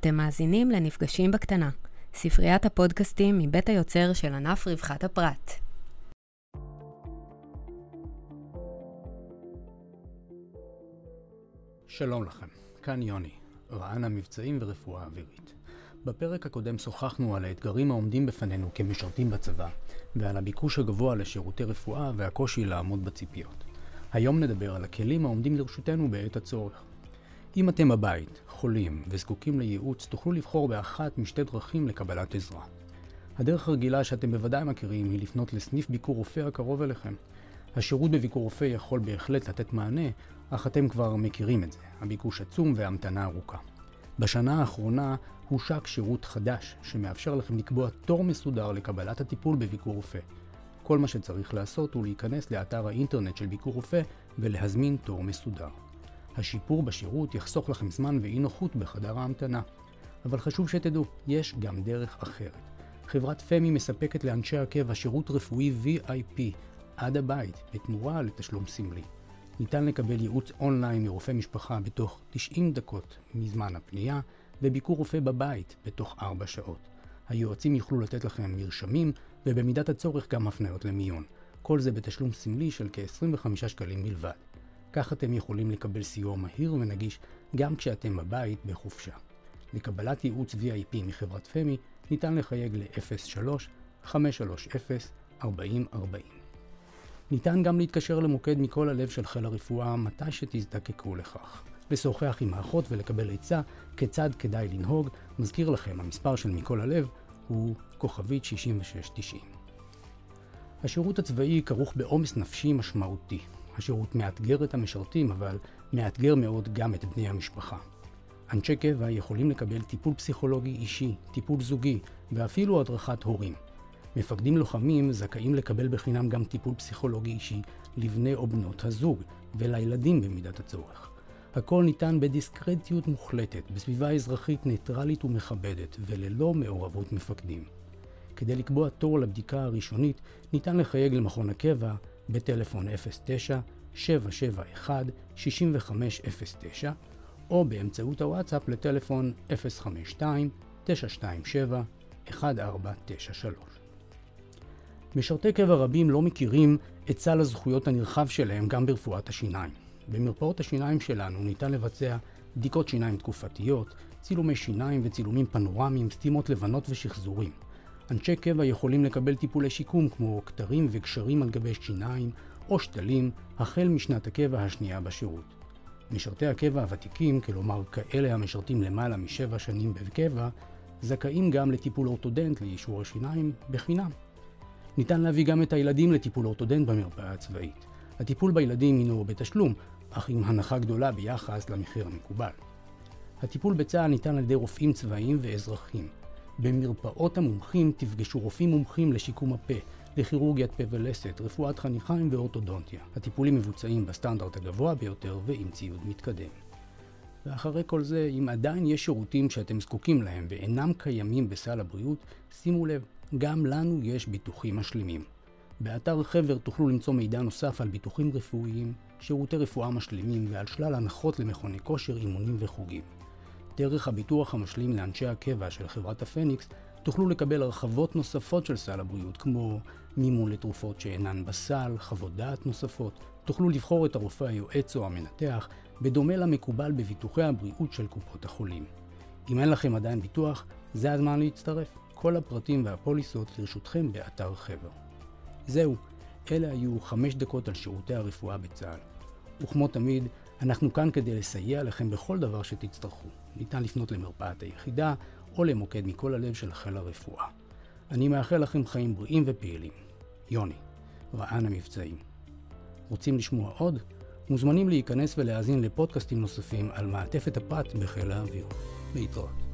אתם מאזינים לנפגשים בקטנה, ספריית הפודקאסטים מבית היוצר של ענף רווחת הפרט. שלום לכם, כאן יוני, רען המבצעים ורפואה אווירית. בפרק הקודם שוחחנו על האתגרים העומדים בפנינו כמשרתים בצבא, ועל הביקוש הגבוה לשירותי רפואה והקושי לעמוד בציפיות. היום נדבר על הכלים העומדים לרשותנו בעת הצורך. אם אתם בבית, חולים וזקוקים לייעוץ, תוכלו לבחור באחת משתי דרכים לקבלת עזרה. הדרך הרגילה שאתם בוודאי מכירים היא לפנות לסניף ביקור רופא הקרוב אליכם. השירות בביקור רופא יכול בהחלט לתת מענה, אך אתם כבר מכירים את זה, הביקוש עצום והמתנה ארוכה. בשנה האחרונה הושק שירות חדש, שמאפשר לכם לקבוע תור מסודר לקבלת הטיפול בביקור רופא. כל מה שצריך לעשות הוא להיכנס לאתר האינטרנט של ביקור רופא ולהזמין תור מסודר. השיפור בשירות יחסוך לכם זמן ואי נוחות בחדר ההמתנה. אבל חשוב שתדעו, יש גם דרך אחרת. חברת פמי מספקת לאנשי הקבע שירות רפואי VIP עד הבית, בתמורה לתשלום סמלי. ניתן לקבל ייעוץ אונליין מרופא משפחה בתוך 90 דקות מזמן הפנייה, וביקור רופא בבית בתוך 4 שעות. היועצים יוכלו לתת לכם מרשמים, ובמידת הצורך גם הפניות למיון. כל זה בתשלום סמלי של כ-25 שקלים בלבד. כך אתם יכולים לקבל סיוע מהיר ונגיש גם כשאתם בבית בחופשה. לקבלת ייעוץ VIP מחברת פמי ניתן לחייג ל-03-530-4040. ניתן גם להתקשר למוקד מכל הלב של חיל הרפואה מתי שתזדקקו לכך. לשוחח עם האחות ולקבל עצה כיצד כדאי לנהוג. מזכיר לכם, המספר של מכל הלב הוא כוכבית 6690. השירות הצבאי כרוך בעומס נפשי משמעותי. השירות מאתגר את המשרתים, אבל מאתגר מאוד גם את בני המשפחה. אנשי קבע יכולים לקבל טיפול פסיכולוגי אישי, טיפול זוגי ואפילו הדרכת הורים. מפקדים לוחמים זכאים לקבל בחינם גם טיפול פסיכולוגי אישי לבני או בנות הזוג ולילדים במידת הצורך. הכל ניתן בדיסקרטיות מוחלטת, בסביבה אזרחית ניטרלית ומכבדת וללא מעורבות מפקדים. כדי לקבוע תור לבדיקה הראשונית ניתן לחייג למכון הקבע בטלפון 09-771-6509 או באמצעות הוואטסאפ לטלפון 052-927-1493. משרתי קבע רבים לא מכירים את סל הזכויות הנרחב שלהם גם ברפואת השיניים. במרפאות השיניים שלנו ניתן לבצע בדיקות שיניים תקופתיות, צילומי שיניים וצילומים פנורמיים, סתימות לבנות ושחזורים. אנשי קבע יכולים לקבל טיפולי שיקום כמו כתרים וגשרים על גבי שיניים או שתלים החל משנת הקבע השנייה בשירות. משרתי הקבע הוותיקים, כלומר כאלה המשרתים למעלה משבע שנים בקבע, זכאים גם לטיפול אורתודנט לאישור השיניים בחינם. ניתן להביא גם את הילדים לטיפול אורתודנט במרפאה הצבאית. הטיפול בילדים הינו בתשלום, אך עם הנחה גדולה ביחס למחיר המקובל. הטיפול בצה"ל ניתן על ידי רופאים צבאיים ואזרחים. במרפאות המומחים תפגשו רופאים מומחים לשיקום הפה, לכירורגיית פה ולסת, רפואת חניכיים ואורתודונטיה. הטיפולים מבוצעים בסטנדרט הגבוה ביותר ועם ציוד מתקדם. ואחרי כל זה, אם עדיין יש שירותים שאתם זקוקים להם ואינם קיימים בסל הבריאות, שימו לב, גם לנו יש ביטוחים משלימים. באתר חבר תוכלו למצוא מידע נוסף על ביטוחים רפואיים, שירותי רפואה משלימים ועל שלל הנחות למכוני כושר, אימונים וחוגים. דרך הביטוח המשלים לאנשי הקבע של חברת הפניקס, תוכלו לקבל הרחבות נוספות של סל הבריאות, כמו מימון לתרופות שאינן בסל, חוות דעת נוספות, תוכלו לבחור את הרופא היועץ או המנתח, בדומה למקובל בביטוחי הבריאות של קופות החולים. אם אין לכם עדיין ביטוח, זה הזמן להצטרף. כל הפרטים והפוליסות לרשותכם באתר חבר. זהו, אלה היו חמש דקות על שירותי הרפואה בצה"ל. וכמו תמיד, אנחנו כאן כדי לסייע לכם בכל דבר שתצטרכו. ניתן לפנות למרפאת היחידה או למוקד מכל הלב של חיל הרפואה. אני מאחל לכם חיים בריאים ופעילים. יוני, רען המבצעים. רוצים לשמוע עוד? מוזמנים להיכנס ולהאזין לפודקאסטים נוספים על מעטפת הפרט בחיל האוויר. להתראות.